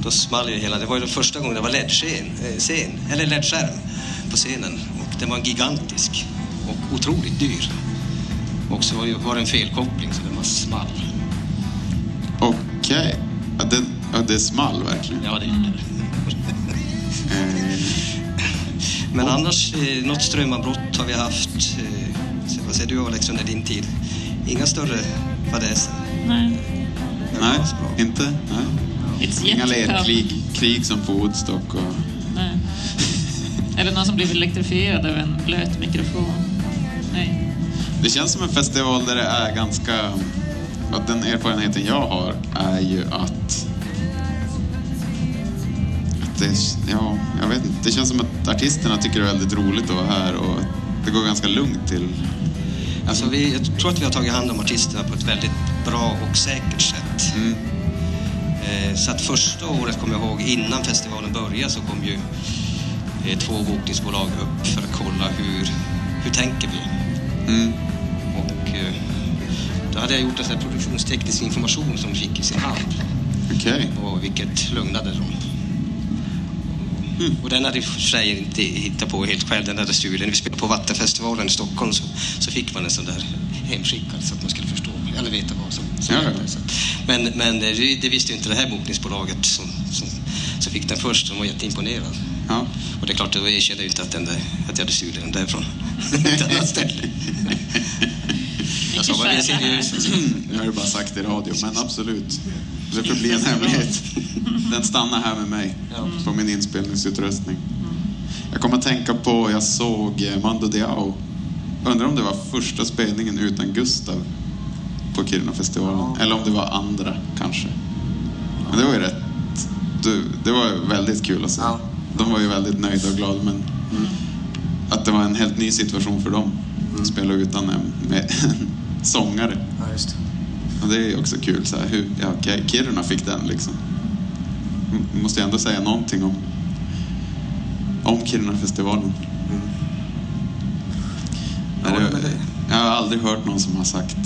Då small ju hela... Det var ju den första gången det var LED-scen, eh, scen, eller LED-skärm på scenen. Och den var gigantisk och otroligt dyr. Och så var det en felkoppling så den var small. Okej. Ja, det, ja, det small verkligen. Ja, det gjorde det. Eh, Men annars, eh, något strömavbrott har vi haft. Eh, så vad säger du Alex under din tid? Inga större fadäser? Nej. nej, inte? Nej. Inga lerkrig krig som på Woodstock och... Nej. Eller någon som blivit elektrifierad av en blöt mikrofon. Nej. Det känns som en festival där det är ganska... Att den erfarenheten jag har är ju att... att det, ja, jag vet inte. Det känns som att artisterna tycker det är väldigt roligt att vara här och det går ganska lugnt till. Alltså vi, jag tror att vi har tagit hand om artisterna på ett väldigt bra och säkert sätt. Mm. Eh, så att första året, kommer jag ihåg, innan festivalen började så kom ju eh, två bokningsbolag upp för att kolla hur, hur tänker vi? Mm. Och eh, då hade jag gjort en sån här produktionsteknisk information som fick i sin hand. Okej. Och vilket lugnade dem. Och den hade i sig inte hittat på helt själv, den hade stulen. Vi spelade på Vattenfestivalen i Stockholm så, så fick man en sån där hemskickad så att man skulle förstå, eller veta vad som, som Ja, hände. Så Men, men det, det visste ju inte det här bokningsbolaget som, som, som fick den först, de var jätteimponerad. Ja. Och det är klart, då erkände jag inte att, den där, att jag hade stulit den därifrån. [LAUGHS] Jag sa bara, vi så. Nu har jag bara sagt i radio, men absolut. Det får bli en hemlighet. Den stannar här med mig på min inspelningsutrustning. Jag kommer att tänka på, jag såg eh, Mando Diao. Undrar om det var första spelningen utan Gustav på Kiruna-festivalen. Eller om det var andra, kanske. Men det var ju rätt... Det, var väldigt kul att se. Ja. De var ju väldigt nöjda och glada, men att det var en helt ny situation för dem. Att spela utan en, med en sångare. Ja, just det. Och det är ju också kul. Så här, hur, ja, Kiruna fick den liksom. M- Måste jag ändå säga någonting om, om Kiruna-festivalen. Ja, det, men det- jag har aldrig hört någon som har sagt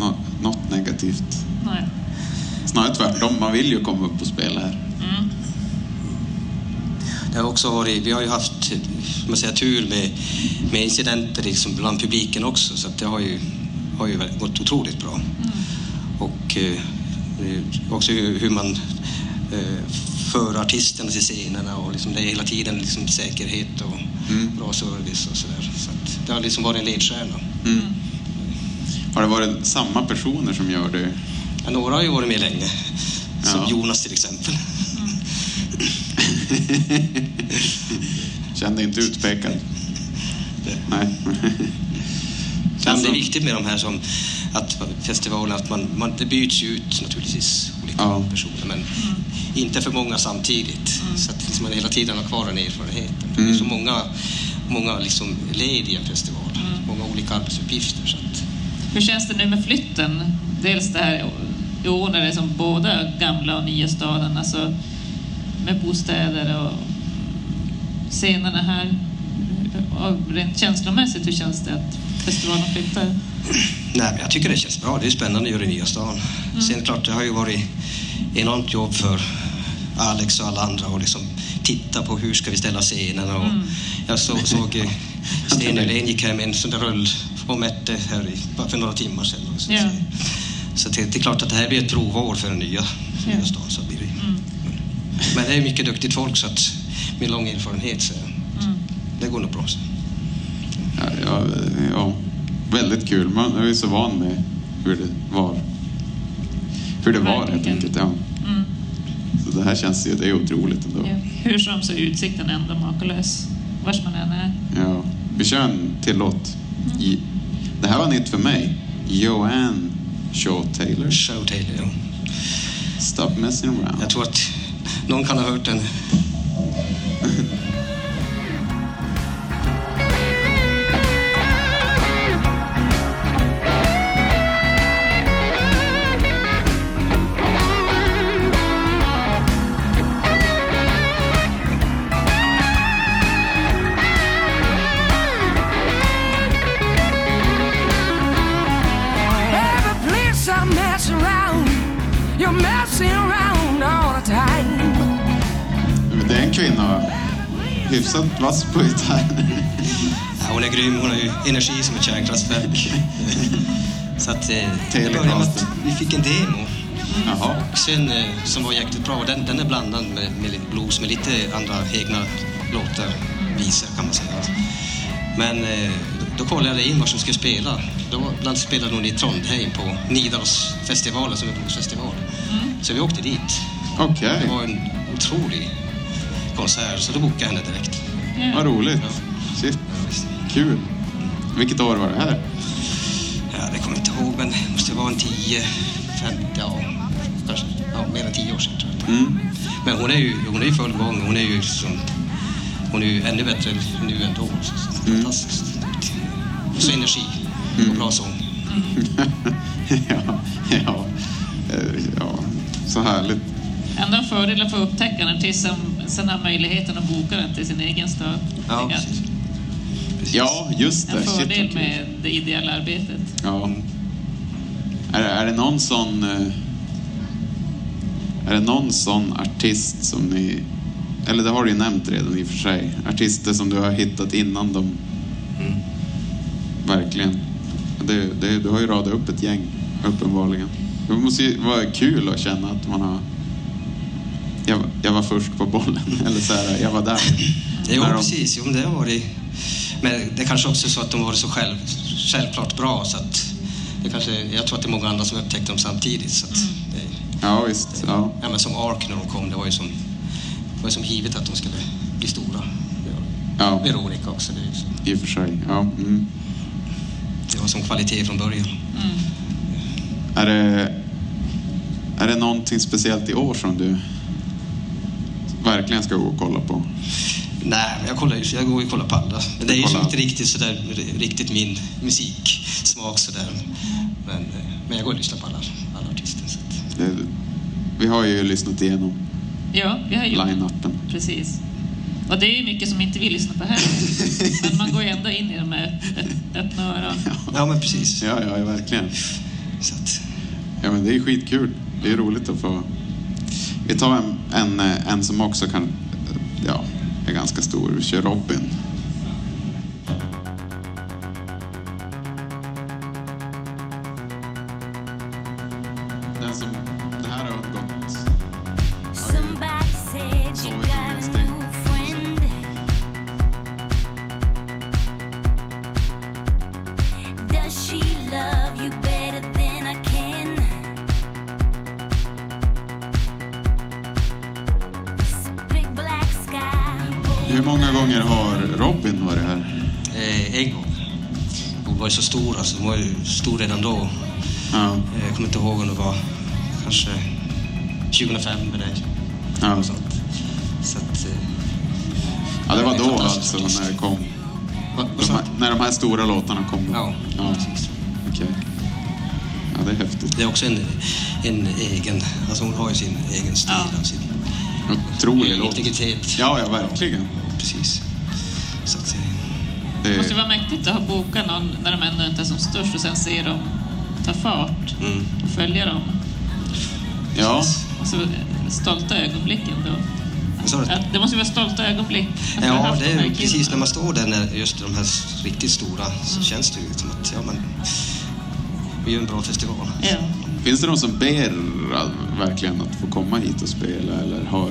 nå, något negativt. Nej. Snarare tvärtom, man vill ju komma upp och spela här. Mm. Det har också varit, vi har ju haft man säger, tur med, med incidenter liksom bland publiken också så att det har ju, har ju gått otroligt bra. Och eh, också hur, man eh, för artisterna till scenerna och liksom det är hela tiden liksom säkerhet och Mm. bra service och sådär. Så det har liksom varit en ledstjärna. Mm. Har det varit samma personer som gör det? Ja, några har ju varit med länge, som Ja. Jonas till exempel. [LAUGHS] Kände inte utpekad? Nej. Känns det är viktigt med de här som att festivalen, att man, man, det byts ju ut naturligtvis olika Ja. personer men inte för många samtidigt. Så att liksom man hela tiden har kvar den erfarenheten. Det Mm. är så många många liksom led i en festival. Många olika arbetsuppgifter. Så att, Hur känns det nu med flytten? Dels det här i år när det är som både gamla och nya staden, alltså med bostäder och scenerna här. Och rent känslomässigt, hur känns det att festivalen flyttar? nej, men jag tycker det känns bra. Det är spännande att göra i nya stan. Sen klart, det har ju varit enormt jobb för Alex och alla andra och liksom titta på hur ska vi ställa scenen. Och Jag så, såg eh, [LAUGHS] Sten Nylén gick hem en sån där rull och mätte här i, bara för några timmar sedan. Och så, Ja. så det, det är klart att det här blir ett provår för den nya, nya stan. Så blir det. Men det är mycket duktigt folk så att, med lång erfarenhet så det går nog bra. Så. Ja, ja, ja, väldigt kul. Man är ju så van med hur det var. Hur det var helt enkelt. Ja. Mm. Så det här känns ju, det är otroligt ändå. Ja. Hur som så är utsikten ändå makalös, vars man än är. Ja. Vi kör en till låt. I- Det här var nytt för mig. Joanne Shaw Taylor. Show Taylor, ja. Stop messing around. Jag tror att någon kan ha hört den. Vass på gitarr. Ja, hon är grym, hon har ju energi som ett kärnkraftverk. [LAUGHS] Så att, eh, det började med att vi fick en demo. Jaha. Och sen, eh, som var jäkligt bra, och den, den är blandad med, med lite blues med lite andra egna låtar, visor kan man säga. Men eh, då kollade jag in var som skulle spela. Då bland spelade hon i Trondheim på Nidarosfestivalen som är en bluesfestival. Så vi åkte dit. Okej, Det var en otrolig konsert, så då bokade jag henne direkt. Vad roligt. Shit. Kul. Vilket år var det här? Ja, det kommer jag inte ihåg, men det måste vara en 10, 50, ja, kanske ja, mer än 10 år sedan tror jag. Mm. Men hon är ju hon är i full gång. Hon är ju som, hon är ju ännu bättre nu än då. Så, så, Fantastiskt. Och så energi och bra sång. [LAUGHS] ja, ja, eh, ja, så härligt. Ändå en fördel att få upptäcka en artist som har möjligheten att boka den till sin egen stad. Ja. Ja, just det. En fördel med det ideella arbetet. Ja. Är, det- är det någon sån... eh, Är det någon sån artist som ni... Eller det har du ju nämnt redan i och för sig. Artister som du har hittat innan de... Verkligen. Det, det, du har ju radat upp ett gäng, uppenbarligen. Det måste ju vara kul att känna att man har... Jag, jag var först på bollen, [LAUGHS] eller så här, jag var där. Jo, de- precis. Jo, men det har varit... Men det är kanske också så att de varit så själv, självklart bra så att det kanske, jag tror att det är många andra som upptäckte dem samtidigt. Så att det, Ja, visst. Ja. ja, men som Ark när de kom, det var ju som, det var ju som givet att de skulle bli stora. ja, Veronica också. Det, är så- i och för sig. Ja. Mm. det var som kvalitet från början. Är det, är det någonting speciellt i år som du verkligen ska gå och kolla på? Nej, jag, kollar, ju- jag går ju och kollar på alla. Men det är ju inte riktigt, sådär, riktigt min musiksmak sådär. Men, men jag går och lyssnar på alla, alla artister. Så vi har ju lyssnat igenom Ja, vi har gjort line-upen. Precis. Och det är ju mycket som inte vi lyssnar på här. [LAUGHS] Men man går ju ändå in i dem med öpp- öppna öron. ja, men precis. Ja, ja, verkligen. Så att, Ja, men det är skitkul. Det är roligt att få... Vi tar en, en, eh, en som också kan... Ja, är ganska stor. Vi kör Robin. Kommer inte ihåg om det var kanske 2005 eller ja. något sånt. Så att, eh, ja det var då alltså när det kom. De här, när de här stora låtarna kommer? Ja, ja. precis. Okej. Ja, det är häftigt. Det är också en, en egen, alltså hon har ju sin egen stil. Ja. och Sin Otrolig låt. integritet. Ja, ja, verkligen. Precis. Så att, eh, Det Det måste vara mäktigt att ha bokat någon när de ännu inte är som störst och sen se dem ta fart mm. och följa dem. ja. Alltså, stolta ögonblick ändå. Vad sa du? Att Det måste vara stolta ögonblick. Ja, det är precis när man står där när just de här riktigt stora så känns det ju som att ja, men, vi gör en bra festival. Ja. Finns det de som ber att- verkligen att få komma hit och spela eller har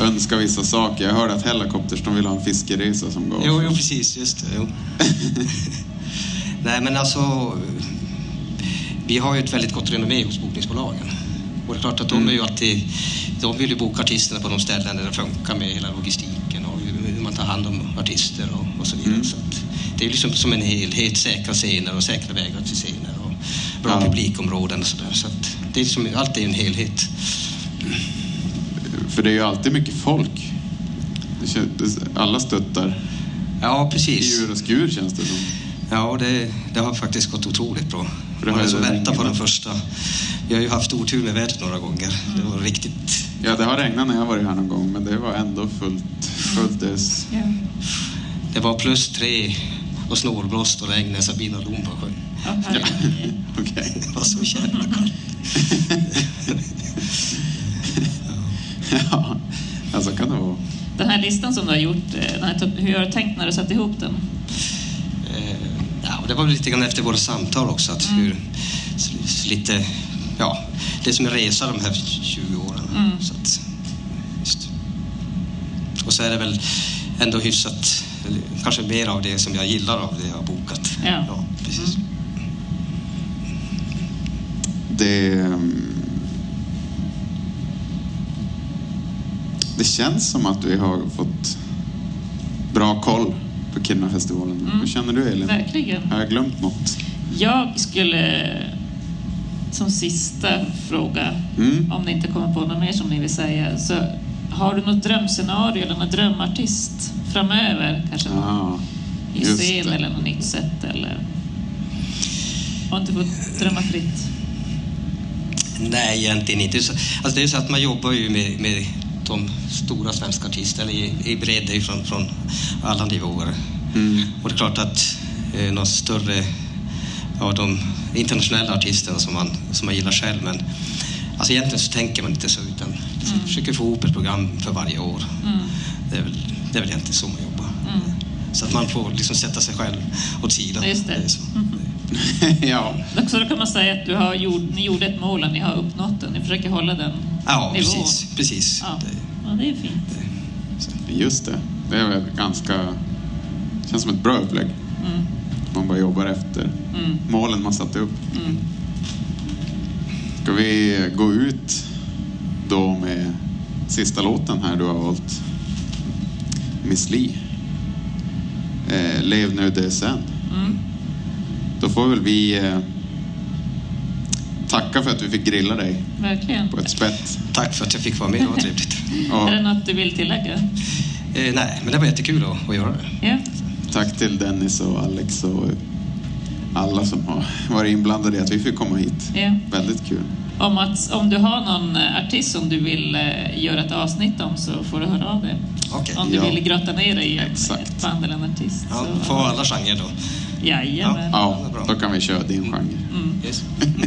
önskar vissa saker? Jag hörde att Hellacopters de vill ha en fiskeresa som går. Jo, jo precis. Just det. Jo. [LAUGHS] Nej, men alltså... Vi har ju ett väldigt gott renommé hos bokningsbolagen. Och det är klart att de är ju alltid... De vill ju boka artisterna på de ställen där det funkar med hela logistiken och hur man tar hand om artister och, och så vidare. Så att det är liksom som en helhet, säkra scener och säkra vägar till scener och bra Ja. publikområden och sådär. Så det är liksom, allt är ju en helhet. För det är ju alltid mycket folk. Känns, alla stöttar Ja, i precis. ur och skur känns det som. Ja, det, det har faktiskt gått otroligt bra. Det Man har är så ju väntar på den första. Vi har ju haft otur med vädret några gånger. Det var riktigt... Ja, det har regnat när jag varit här någon gång men det var ändå fullt. fullt ös. Ja. Det var plus tre och snålblåst och regn när Sabina Lom var sjön. Ja. [LAUGHS] [LAUGHS] Det var så jävla [LAUGHS] kallt. ja, alltså kan det vara. Den här listan som du har gjort, eh, den här, hur har du tänkt när du satte ihop den? Ja, det var lite grann efter våra samtal också. Att hur, lite, ja, det är som en resa de här 20 åren. Så att, just. Och så är det väl ändå hyfsat, eller kanske mer av det som jag gillar av det jag har bokat. Ja. precis. Det... ehm, Det känns som att vi har fått bra koll på Kiruna-festivalen. Hur känner du Elin? Verkligen. Har jag glömt något? Jag skulle som sista fråga, Mm. om ni inte kommer på något mer som ni vill säga, så har du något drömscenario eller någon drömartist framöver? Kanske Ja, i scen eller något nytt sätt eller? Om du får drömma fritt. Nej, egentligen inte. Så- Alltså det är ju så att man jobbar ju med, med de stora svenska artisterna i, i bredd är från, från alla nivåer. Mm. Och det är klart att eh, någon större av de internationella artisterna som man, som man gillar själv. Men alltså egentligen så tänker man inte så utan liksom försöker få ihop ett program för varje år. Det, är väl, det är väl egentligen så man jobbar. Så att man får liksom sätta sig själv åt sidan. Just det. är så. [LAUGHS] ja, Så då kan man säga att du har gjort, ni gjorde ett mål och ni har uppnått det. Ni försöker hålla den Ja, nivån. precis. precis. Ja. Det, ja, det är fint. just det. Det är väl ganska... känns som ett bra upplägg. Mm. Man bara jobbar efter Mm. målen man satte upp. Mm. Ska vi gå ut då med sista låten här du har valt? Miss Li. Eh, Lev nu, dö sen. Mm. Då får väl vi eh, tacka för att vi fick grilla dig Verkligen. på ett spett. tack för att jag fick vara med, det var trevligt. Är det något du vill tillägga? Eh, nej, men det var jättekul att, att göra det. Ja. tack till Dennis och Alex och alla som har varit inblandade i att vi fick komma hit. ja. Väldigt kul. Om, att, om du har någon eh, artist som du vill eh, göra ett avsnitt om så får du höra av dig. Okej. Om du Ja. vill grotta ner dig i ett, band eller en artist. Ja, så, får alla genrer då. Jajamän. Ja, då kan vi köra din genre. Mm. Yes. [LAUGHS]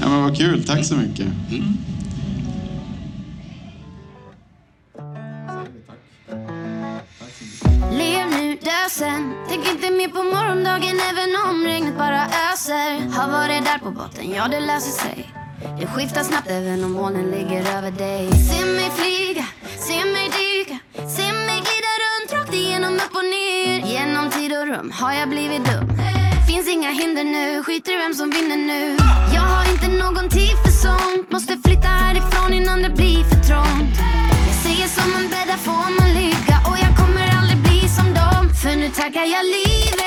Ja, men vad kul. Tack så mycket. Lev sen Tänk inte mer på morgondagen även om regnet bara öser. Har varit där på botten, ja det löser sig. Det skiftar snabbt även om molnen ligger över dig. Se mig flyga, se mig dyka Se mig glida runt rakt igenom upp och ner. Genom tid och rum har jag blivit dum. Finns inga hinder nu, skiter i vem som vinner nu. Jag har inte någon tid för sånt. Måste flytta härifrån innan det blir för trångt. Jag säger som en bäddar får man ligga? Dem För nu tackar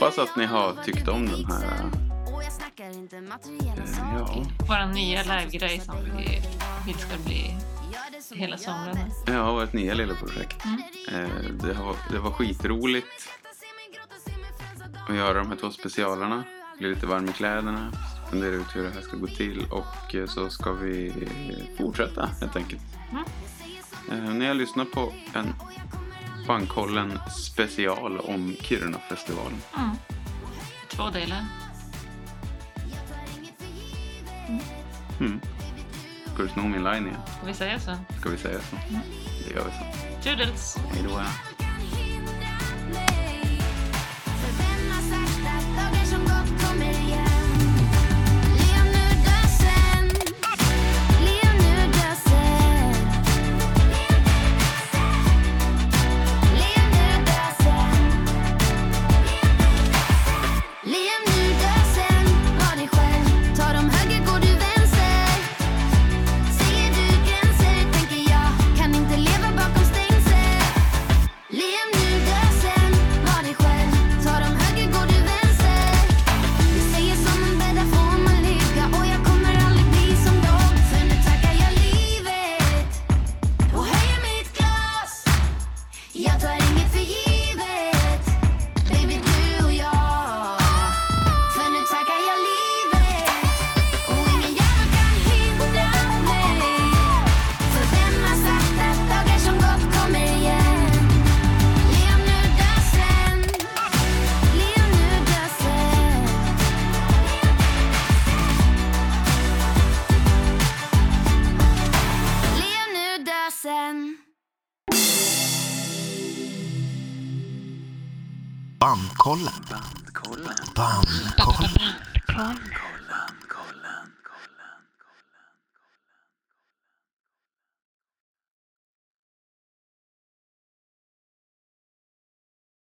hoppas att ni har tyckt om den här. Och jag snackar inte materiella Eh, ja. saker. Vår nya livegrej som vi vill ska bli hela sommaren. Ja, vårt nya lilla projekt. Eh, det, har, det var skitroligt att göra de här två specialerna. Bli lite varm i kläderna, fundera ut hur det här ska gå till och eh, så ska vi fortsätta helt enkelt. Eh, ni har lyssnat på en Bankkollen special om Kiruna-festivalen. Mm. Två delar. Mm. Ska du sno min line igen? Ska vi säga så? Ska vi säga så? Det gör vi så. Toodles! Hej då.